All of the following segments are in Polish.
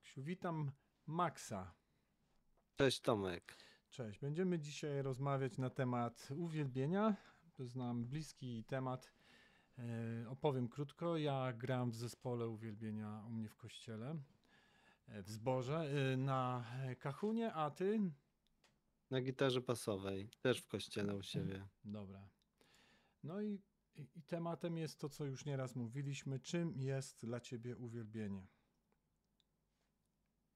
Maksiu. Witam Maxa. Cześć Tomek. Cześć. Będziemy dzisiaj rozmawiać na temat uwielbienia. To jest nam bliski temat. E, opowiem krótko. Ja gram w zespole uwielbienia u mnie w kościele, e, w zborze, e, na kachunie, a ty? Na gitarze basowej, też w kościele u siebie. Dobra. No i, i, i tematem jest to, co już nieraz mówiliśmy. Czym jest dla ciebie uwielbienie?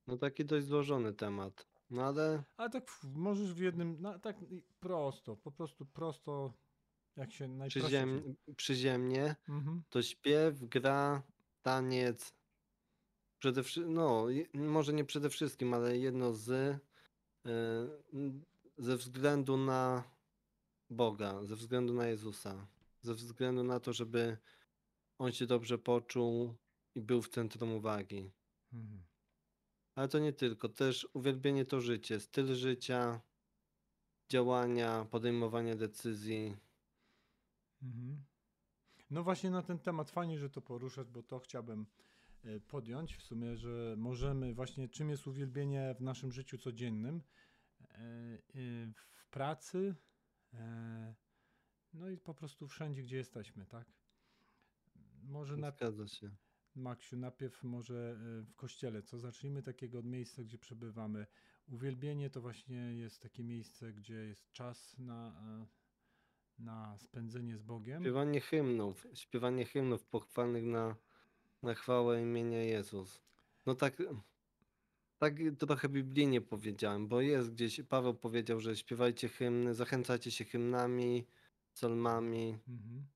No taki dość złożony temat. No ale Ale tak w- możesz w jednym, no, tak i prosto, po prostu prosto, jak się najprościej. przyziem, przyziemnie Mhm. to śpiew, gra, taniec. Przede wszystkim, no je- może nie przede wszystkim, ale jedno z y, ze względu na Boga, ze względu na Jezusa, ze względu na to, żeby on się dobrze poczuł i był w centrum uwagi. Mhm. Ale to nie tylko, też uwielbienie to życie, styl życia, działania, podejmowanie decyzji. Mhm. No właśnie na ten temat fajnie, że to poruszasz, bo to chciałbym e, podjąć w sumie, że możemy właśnie czym jest uwielbienie w naszym życiu codziennym, e, e, w pracy, no i po prostu wszędzie, gdzie jesteśmy, tak? Może na, Zgadza się. Maksiu, najpierw może e, w kościele, co zacznijmy takiego od miejsca, gdzie przebywamy. Uwielbienie to właśnie jest takie miejsce, gdzie jest czas na, e, na spędzenie z Bogiem. Śpiewanie hymnów, śpiewanie hymnów pochwalnych na, na chwałę imienia Jezus. No tak, tak trochę biblijnie powiedziałem, bo jest gdzieś, Paweł powiedział, że śpiewajcie hymny, zachęcajcie się hymnami, psalmami. Mhm.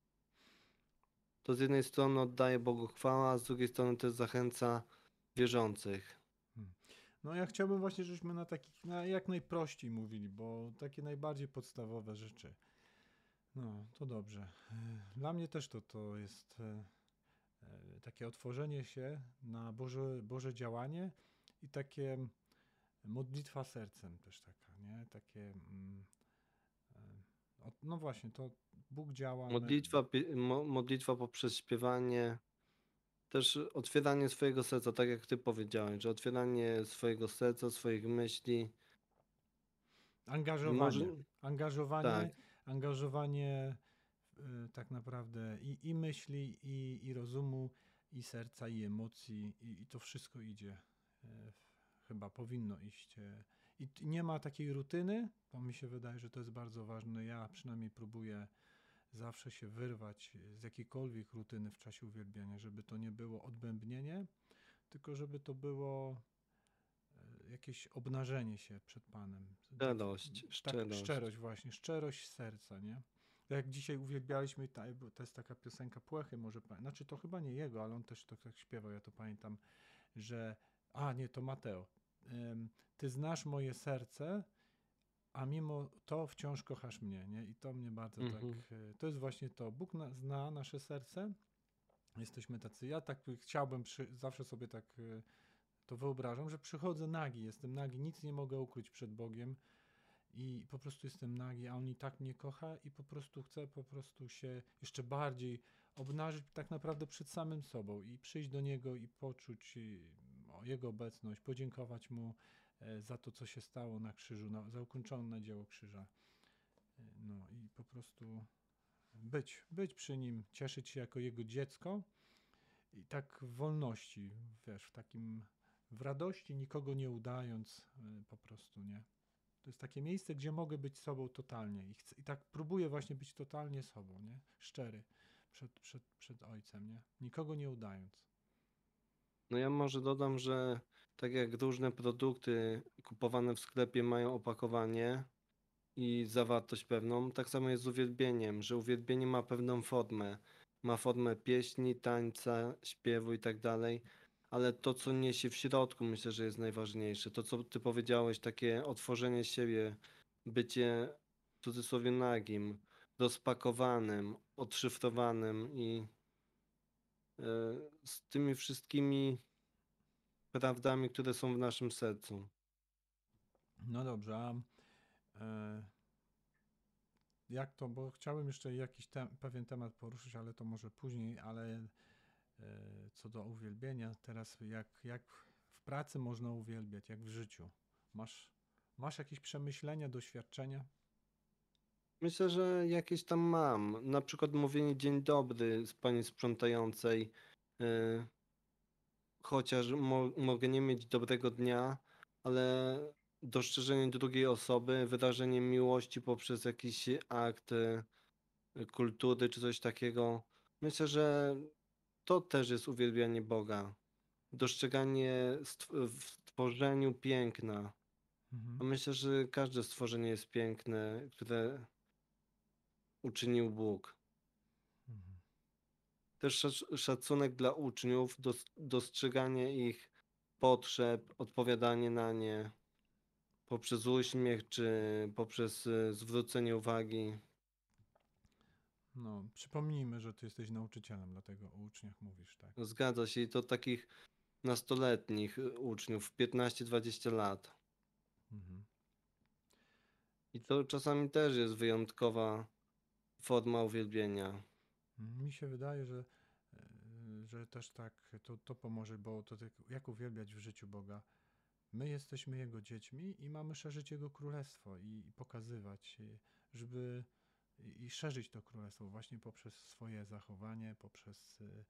To z jednej strony oddaje Bogu chwała, a z drugiej strony też zachęca wierzących. No ja chciałbym właśnie, żebyśmy na takich, na jak najprościej mówili, bo takie najbardziej podstawowe rzeczy. No, to dobrze. E, Dla mnie też to, to jest e, e, takie otworzenie się na Boże, Boże działanie i takie modlitwa sercem też taka, nie? Takie, mm, no właśnie, to Bóg działa. Modlitwa, mo, modlitwa poprzez śpiewanie, też otwieranie swojego serca, tak jak ty powiedziałeś, że otwieranie swojego serca, swoich myśli. Angażowanie. Może, Angażowanie, tak, angażowanie y, tak naprawdę i, i myśli, i, i rozumu, i serca, i emocji, i, i to wszystko idzie. y, Chyba powinno iść. y. I nie ma takiej rutyny, bo mi się wydaje, że to jest bardzo ważne. Ja przynajmniej próbuję zawsze się wyrwać z jakiejkolwiek rutyny w czasie uwielbiania, żeby to nie było odbębnienie, tylko żeby to było y, jakieś obnażenie się przed Panem. szczerość, Tak, szczerość. szczerość właśnie, szczerość serca, nie? Tak Jak dzisiaj uwielbialiśmy, to jest taka piosenka Płechy, może, znaczy to chyba nie jego, ale on też to tak śpiewał, ja to pamiętam, że, a nie, to Mateo, ty znasz moje serce, a mimo to wciąż kochasz mnie, nie? I to mnie bardzo Mhm. tak, to jest właśnie to, Bóg na, zna nasze serce, jesteśmy tacy, ja tak chciałbym, przy, zawsze sobie tak y, to wyobrażam, że przychodzę nagi, jestem nagi, nic nie mogę ukryć przed Bogiem i po prostu jestem nagi, a On i tak mnie kocha i po prostu chcę po prostu się jeszcze bardziej obnażyć tak naprawdę przed samym sobą i przyjść do Niego i poczuć o Jego obecność, podziękować Mu e, za to, co się stało na krzyżu, na, za ukończone dzieło krzyża. E, No i po prostu być, być przy Nim, cieszyć się jako Jego dziecko i tak w wolności, wiesz, w takim, w radości, nikogo nie udając, y, po prostu, nie? To jest takie miejsce, gdzie mogę być sobą totalnie i, chcę, i tak próbuję właśnie być totalnie sobą, nie? Szczery przed, przed, przed Ojcem, nie? Nikogo nie udając. No ja może dodam, że tak jak różne produkty kupowane w sklepie mają opakowanie i zawartość pewną, tak samo jest z uwielbieniem, że uwielbienie ma pewną formę. Ma formę pieśni, tańca, śpiewu i tak dalej, ale to, co niesie w środku, myślę, że jest najważniejsze. To, co ty powiedziałeś, takie otworzenie siebie, bycie w cudzysłowie nagim, rozpakowanym, odszyfrowanym i e, z tymi wszystkimi prawdami, które są w naszym sercu. No dobrze, a e, jak to, bo chciałem jeszcze jakiś tem, pewien temat poruszyć, ale to może później, ale e, co do uwielbienia, teraz jak, jak w pracy można uwielbiać, jak w życiu? Masz, masz jakieś przemyślenia, doświadczenia? Myślę, że jakieś tam mam. Na przykład mówienie dzień dobry z pani sprzątającej. y, Chociaż mo mogę nie mieć dobrego dnia, ale dostrzeżenie drugiej osoby, wyrażenie miłości poprzez jakiś akt y, kultury czy coś takiego. Myślę, że to też jest uwielbianie Boga. Dostrzeganie w stworzeniu piękna. A Mhm. myślę, że każde stworzenie jest piękne, które uczynił Bóg. Też szac- szacunek dla uczniów, dos- dostrzeganie ich potrzeb, odpowiadanie na nie poprzez uśmiech czy poprzez y, zwrócenie uwagi. No, przypomnijmy, że ty jesteś nauczycielem, dlatego o uczniach mówisz, tak? Zgadza się i to takich nastoletnich y, uczniów, 15-20 lat. Mhm. I to czasami też jest wyjątkowa forma uwielbienia. Mi się wydaje, że, e, że też tak to, to pomoże, bo to tak, jak uwielbiać w życiu Boga. My jesteśmy Jego dziećmi i mamy szerzyć Jego królestwo i, i pokazywać, e, żeby i, i szerzyć to królestwo właśnie poprzez swoje zachowanie, poprzez e,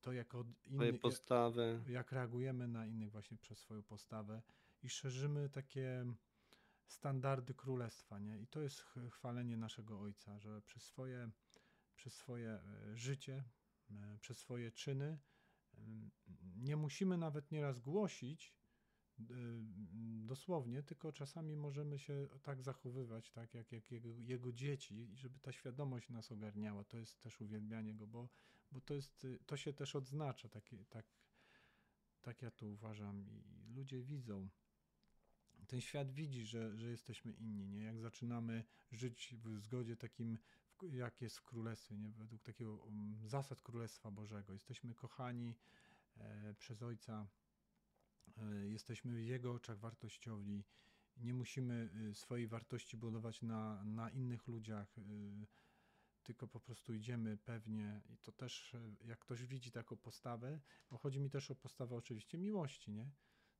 to, jak od innych, postawy. jak reagujemy na innych właśnie przez swoją postawę i szerzymy takie standardy królestwa, nie? I to jest ch- chwalenie naszego Ojca, że przez swoje, przez swoje e, życie, e, przez swoje czyny nie musimy nawet nieraz głosić e, dosłownie, tylko czasami możemy się tak zachowywać, tak jak, jak jego, jego dzieci, żeby ta świadomość nas ogarniała. To jest też uwielbianie go, bo, bo to, jest, y, to się też odznacza, takie, tak, tak ja to uważam i ludzie widzą. Ten świat widzi, że, że jesteśmy inni, nie? Jak zaczynamy żyć w zgodzie takim, jak jest w Królestwie, nie? Według takiego um, zasad Królestwa Bożego. Jesteśmy kochani e, przez Ojca, e, jesteśmy w Jego oczach wartościowi. Nie musimy y, swojej wartości budować na, na innych ludziach, y, tylko po prostu idziemy pewnie i to też, e, jak ktoś widzi taką postawę, bo chodzi mi też o postawę oczywiście miłości, nie?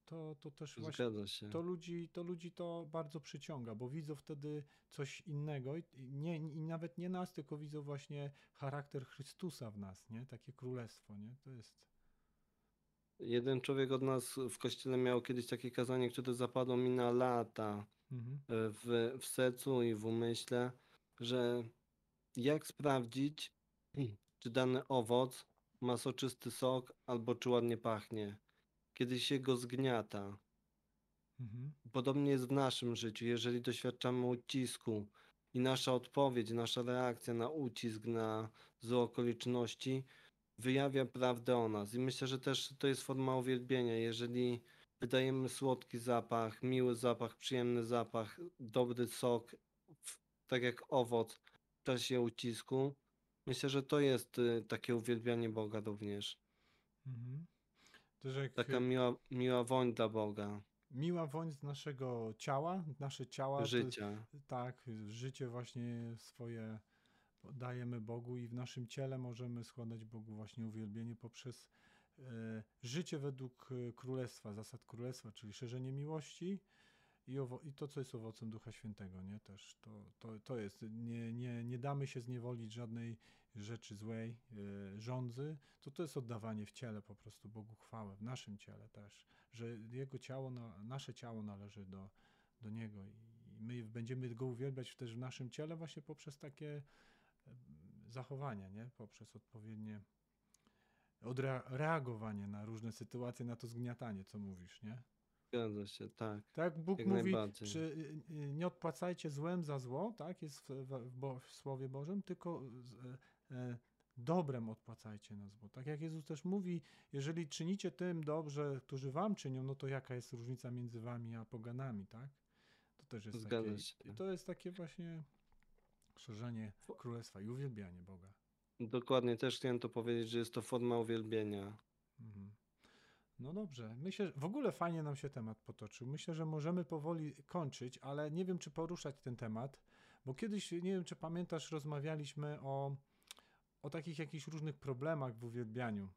To, to też właśnie się. to ludzi, to ludzi to bardzo przyciąga, bo widzą wtedy coś innego i, i nie, i nawet nie nas, tylko widzą właśnie charakter Chrystusa w nas, nie? Takie królestwo, nie? To jest... Jeden człowiek od nas w kościele miał kiedyś takie kazanie, które zapadło mi na lata Mhm. e, w, w sercu i w umyśle, że jak sprawdzić, czy dany owoc ma soczysty sok albo czy ładnie pachnie, kiedy się go zgniata. Mhm. Podobnie jest w naszym życiu, jeżeli doświadczamy ucisku i nasza odpowiedź, nasza reakcja na ucisk, na złe okoliczności wyjawia prawdę o nas. I myślę, że też to jest forma uwielbienia. Jeżeli wydajemy słodki zapach, miły zapach, przyjemny zapach, dobry sok, tak jak owoc w czasie ucisku, myślę, że to jest y, takie uwielbianie Boga również. Mhm. Też jak Taka miła, miła woń dla Boga, miła woń z naszego ciała, nasze ciała, to, życia. tak, życie właśnie swoje dajemy Bogu i w naszym ciele możemy składać Bogu właśnie uwielbienie poprzez e, życie według e, królestwa, zasad królestwa, czyli szerzenie miłości i, owo- i to, co jest owocem Ducha Świętego, nie? Też to, to, to jest, nie, nie, nie damy się zniewolić żadnej rzeczy złej, e, rządzy, to to jest oddawanie w ciele po prostu Bogu chwałę, w naszym ciele też, że Jego ciało, na, nasze ciało należy do, do Niego i my będziemy Go uwielbiać też w naszym ciele właśnie poprzez takie em, zachowania, nie? Poprzez odpowiednie odreagowanie na różne sytuacje, na to zgniatanie, co mówisz, nie? Zgadza się, tak. Tak, Bóg Jak mówi, czy y, y, nie odpłacajcie złem za zło, tak, jest w, w, w, Słowie Bożym, tylko e, e, dobrem odpłacajcie na zło. Tak jak Jezus też mówi, jeżeli czynicie tym dobrze, którzy wam czynią, no to jaka jest różnica między wami a poganami, tak? To też jest Zgadza takie, się. i to jest takie właśnie szerzenie królestwa i uwielbianie Boga. Dokładnie, też chciałem to powiedzieć, że jest to forma uwielbienia. Mhm. No dobrze. Myślę, że w ogóle fajnie nam się temat potoczył. Myślę, że możemy powoli kończyć, ale nie wiem, czy poruszać ten temat, bo kiedyś, nie wiem, czy pamiętasz, rozmawialiśmy o, o takich jakichś różnych problemach w uwielbianiu,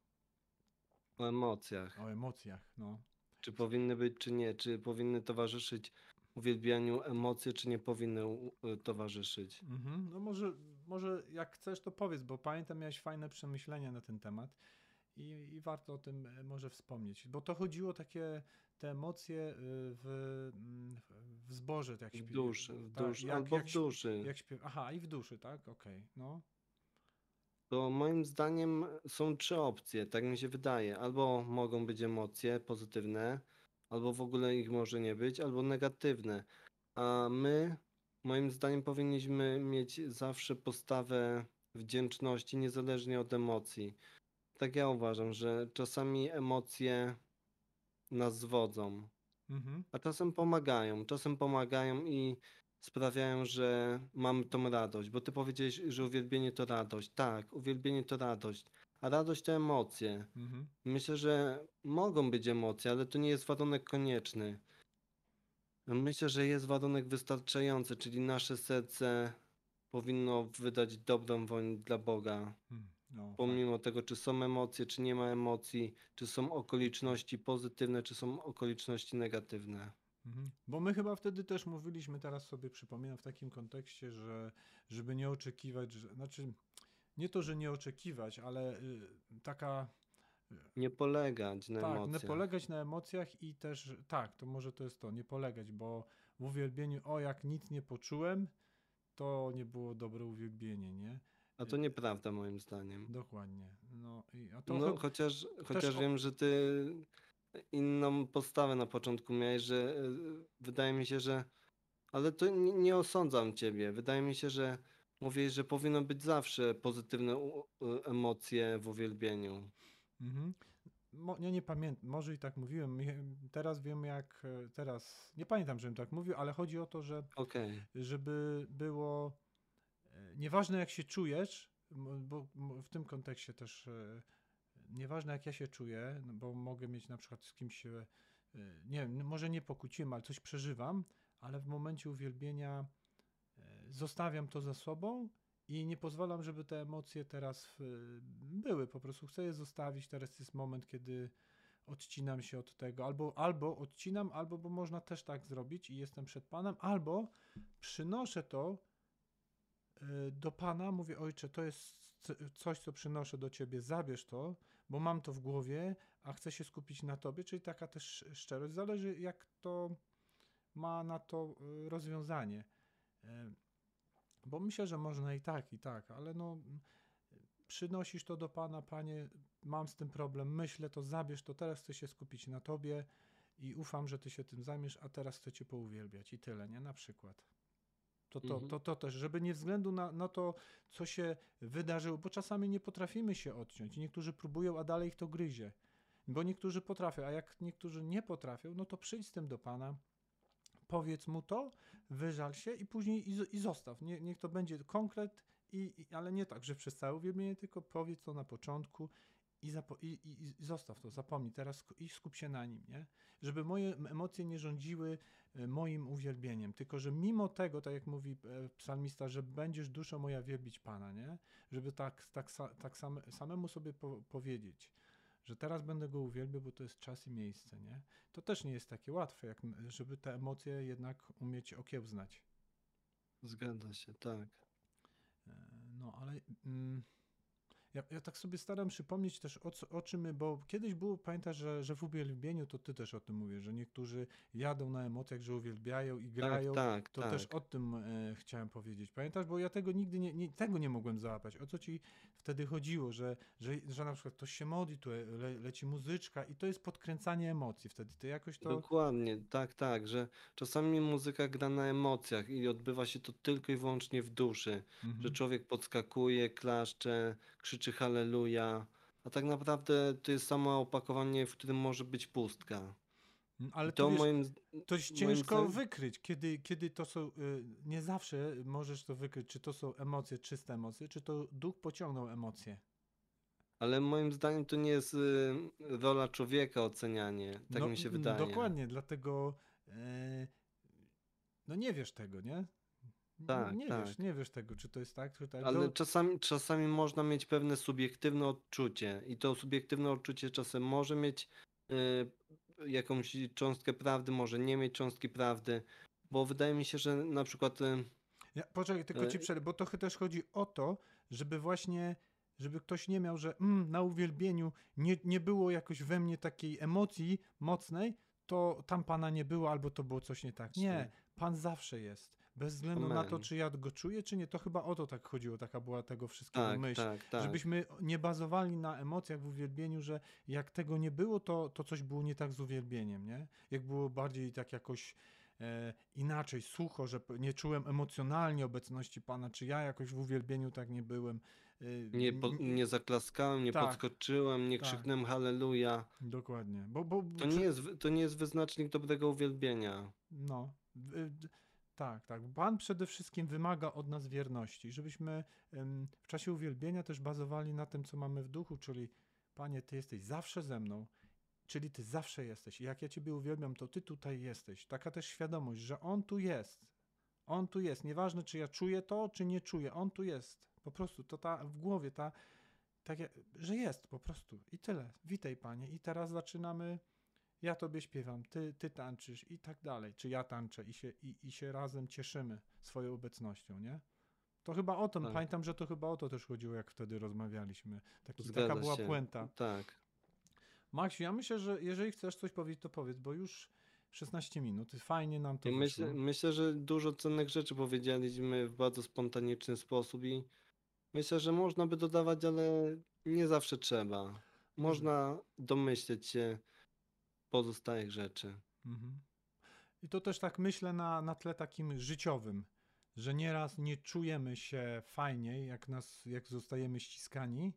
O emocjach. o emocjach, no. Czy powinny być, czy nie? Czy powinny towarzyszyć uwielbianiu emocje, czy nie powinny y, towarzyszyć? Mhm. No może, może jak chcesz, to powiedz, bo pamiętam, miałeś fajne przemyślenia na ten temat i, i warto o tym e, może wspomnieć, bo to chodziło takie te emocje w, mm, w- w zborze, jak W śpiew- duszy, w tak, duszy, jak, albo jak, w duszy. jak aha, i w duszy, tak? Okej, no. To moim zdaniem są trzy opcje, tak mi się wydaje. Albo mogą być emocje pozytywne, albo w ogóle ich może nie być, albo negatywne. A my, moim zdaniem, powinniśmy mieć zawsze postawę wdzięczności, niezależnie od emocji. Tak ja uważam, że czasami emocje nas zwodzą, Mhm. a czasem pomagają. Czasem pomagają i sprawiają, że mamy tą radość. Bo ty powiedziałeś, że uwielbienie to radość. Tak, uwielbienie to radość. A radość to emocje. Mhm. Myślę, że mogą być emocje, ale to nie jest warunek konieczny. Myślę, że jest warunek wystarczający, czyli nasze serce powinno wydać dobrą woń dla Boga. Hmm, No. Pomimo tego, czy są emocje, czy nie ma emocji, czy są okoliczności pozytywne, czy są okoliczności negatywne. Mhm. Bo my chyba wtedy też mówiliśmy, teraz sobie przypominam w takim kontekście, że żeby nie oczekiwać, że, znaczy nie to, że nie oczekiwać, ale y, taka Nie polegać na tak, nie emocjach. polegać na emocjach i też tak, to może to jest to, nie polegać, bo w uwielbieniu, o jak nic nie poczułem, to nie było dobre uwielbienie, nie? A to nieprawda moim zdaniem. Dokładnie. No, i, a to No, chy- chociaż, chociaż o- wiem, że ty inną postawę na początku miałeś, że y, wydaje mi się, że. Ale to nie, nie osądzam ciebie. Wydaje mi się, że mówisz, że powinno być zawsze pozytywne emocje w uwielbieniu. Mhm. Mo, ja nie pamiętam, może i tak mówiłem. Teraz wiem jak, e, teraz, nie pamiętam, żebym tak mówił, ale chodzi o to, że Okej. żeby było e, nieważne jak się czujesz, bo w tym kontekście też e, nieważne jak ja się czuję, no bo mogę mieć na przykład z kimś e, nie wiem, może nie pokłóciłem, ale coś przeżywam, ale w momencie uwielbienia e, zostawiam to za sobą i nie pozwalam, żeby te emocje teraz były, po prostu chcę je zostawić, teraz jest moment, kiedy odcinam się od tego, albo, albo odcinam, albo bo można też tak zrobić i jestem przed Panem, albo przynoszę to do Pana, mówię, ojcze, to jest coś, co przynoszę do Ciebie, zabierz to, bo mam to w głowie, a chcę się skupić na Tobie, czyli taka też szczerość. Zależy, jak to ma na to y, rozwiązanie. Y, Bo myślę, że można i tak, i tak, ale no przynosisz to do Pana, Panie, mam z tym problem, myślę to, zabierz to, teraz chcę się skupić na Tobie i ufam, że Ty się tym zajmiesz, a teraz chcę Cię pouwielbiać i tyle, nie? Na przykład. To, to, Mhm. to, to też, żeby nie względu na, na to, co się wydarzyło, bo czasami nie potrafimy się odciąć. Niektórzy próbują, a dalej ich to gryzie. Bo niektórzy potrafią, a jak niektórzy nie potrafią, no to przyjdź z tym do Pana, powiedz mu to, wyżal się i później i, i zostaw. Nie, niech to będzie konkret, i, i, ale nie tak, że przez całe uwielbienie, tylko powiedz to na początku i, i, i, zostaw to, zapomnij teraz i skup się na nim, nie? Żeby moje emocje nie rządziły e, moim uwielbieniem, tylko że mimo tego, tak jak mówi e, psalmista, że będziesz duszą moja wielbić Pana, nie? Żeby tak, tak, tak same, samemu sobie po, powiedzieć, że teraz będę go uwielbiał, bo to jest czas i miejsce, nie? To też nie jest takie łatwe, jak, żeby te emocje jednak umieć okiełznać. Zgadza się, tak. E, No, ale mm, ja, ja tak sobie staram przypomnieć też o, co, o czym my, bo kiedyś było, pamiętasz, że, że w uwielbieniu, to ty też o tym mówisz, że niektórzy jadą na emocjach, że uwielbiają i grają. Tak, tak, To tak. też o tym e, chciałem powiedzieć. Pamiętasz, bo ja tego nigdy nie, nie, tego nie mogłem załapać. O co ci wtedy chodziło, że, że, że na przykład ktoś się modli, tu le, leci muzyczka i to jest podkręcanie emocji wtedy. Ty jakoś to... Dokładnie, tak, tak, że czasami muzyka gra na emocjach i odbywa się to tylko i wyłącznie w duszy, Mhm. że człowiek podskakuje, klaszcze, krzyczy halleluja, a tak naprawdę to jest samo opakowanie, w którym może być pustka. Mm, Ale to wiesz, moim, To jest moim ciężko zdaniem- wykryć, kiedy, kiedy to są. y, Nie zawsze możesz to wykryć, czy to są emocje, czyste emocje, czy to duch pociągnął emocje. ale moim zdaniem to nie jest y, rola człowieka ocenianie, tak mi się n- wydaje. Dokładnie, dlatego. e, no nie wiesz tego, nie? Tak, nie tak. wiesz, nie wiesz tego, czy to jest tak, czy tak. Ale To- czasami, czasami można mieć pewne subiektywne odczucie i to subiektywne odczucie czasem może mieć y, jakąś cząstkę prawdy, może nie mieć cząstki prawdy, bo wydaje mi się, że na przykład y, Ja, poczekaj, tylko ci E, przerwę, bo to też chodzi o to, żeby właśnie, żeby ktoś nie miał, że mm, na uwielbieniu nie, nie było jakoś we mnie takiej emocji mocnej, to tam Pana nie było, albo to było coś nie tak. Nie, Pan zawsze jest. Bez względu na to, Amen. czy ja go czuję, czy nie. To chyba o to tak chodziło, taka była tego wszystkiego tak, myśl. tak, tak. Żebyśmy nie bazowali na emocjach w uwielbieniu, że jak tego nie było, to, to coś było nie tak z uwielbieniem, nie? Jak było bardziej tak jakoś e, inaczej, sucho, że nie czułem emocjonalnie obecności Pana, czy ja jakoś w uwielbieniu tak nie byłem. e, Nie, po, nie zaklaskałem, nie Tak. podskoczyłem, nie Tak. krzyknąłem halleluja. Dokładnie. Bo, bo, To nie, jest, to nie jest wyznacznik dobrego uwielbienia. No, tak, tak. Pan przede wszystkim wymaga od nas wierności, żebyśmy w czasie uwielbienia też bazowali na tym, co mamy w duchu, czyli Panie, Ty jesteś zawsze ze mną, czyli Ty zawsze jesteś. I jak ja Ciebie uwielbiam, to Ty tutaj jesteś. Taka też świadomość, że On tu jest. On tu jest. Nieważne, czy ja czuję to, czy nie czuję. On tu jest. Po prostu to ta w głowie, ta, że jest po prostu. I tyle. Witaj, Panie. I teraz zaczynamy ja tobie śpiewam, ty, ty tańczysz i tak dalej, czy ja tańczę i się, i, i się razem cieszymy swoją obecnością, nie? To chyba o to, Tak. pamiętam, że to chyba o to też chodziło, jak wtedy rozmawialiśmy. Taki, Zgadza taka była się. puenta. Tak. Maksiu, ja myślę, że jeżeli chcesz coś powiedzieć, to powiedz, bo już 16 minut, fajnie nam to myślę, wyszło. myślę, że dużo cennych rzeczy powiedzieliśmy w bardzo spontaniczny sposób i myślę, że można by dodawać, ale nie zawsze trzeba. Można domyśleć się pozostałych rzeczy. Mhm. I to też tak myślę na, na tle takim życiowym, że nieraz nie czujemy się fajniej, jak, nas, jak zostajemy ściskani,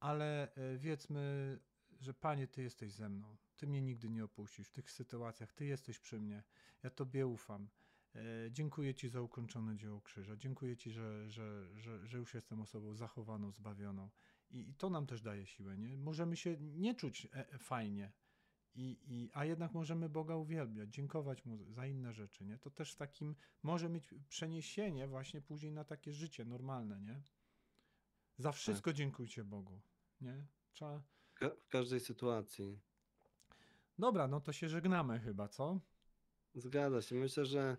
ale e, wiedzmy, że Panie, Ty jesteś ze mną. Ty mnie nigdy nie opuścisz w tych sytuacjach. Ty jesteś przy mnie. Ja Tobie ufam. E, Dziękuję Ci za ukończone dzieło krzyża. Dziękuję Ci, że, że, że, że już jestem osobą zachowaną, zbawioną. I, I to nam też daje siłę. Nie? Możemy się nie czuć e, fajnie, i, i, a jednak możemy Boga uwielbiać, dziękować Mu za inne rzeczy, nie? To też w takim może mieć przeniesienie właśnie później na takie życie normalne, nie? Za wszystko dziękujcie Bogu, nie? Trzeba... W każdej sytuacji. Dobra, no to się żegnamy chyba, co? Zgadza się. Myślę, że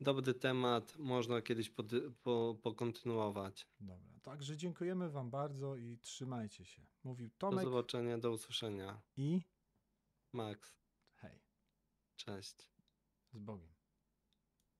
dobry temat można kiedyś pody- po, pokontynuować. Dobra, także dziękujemy Wam bardzo i trzymajcie się. Mówił Do Tomek zobaczenia, do usłyszenia. i Max, hej, cześć. z Bogiem.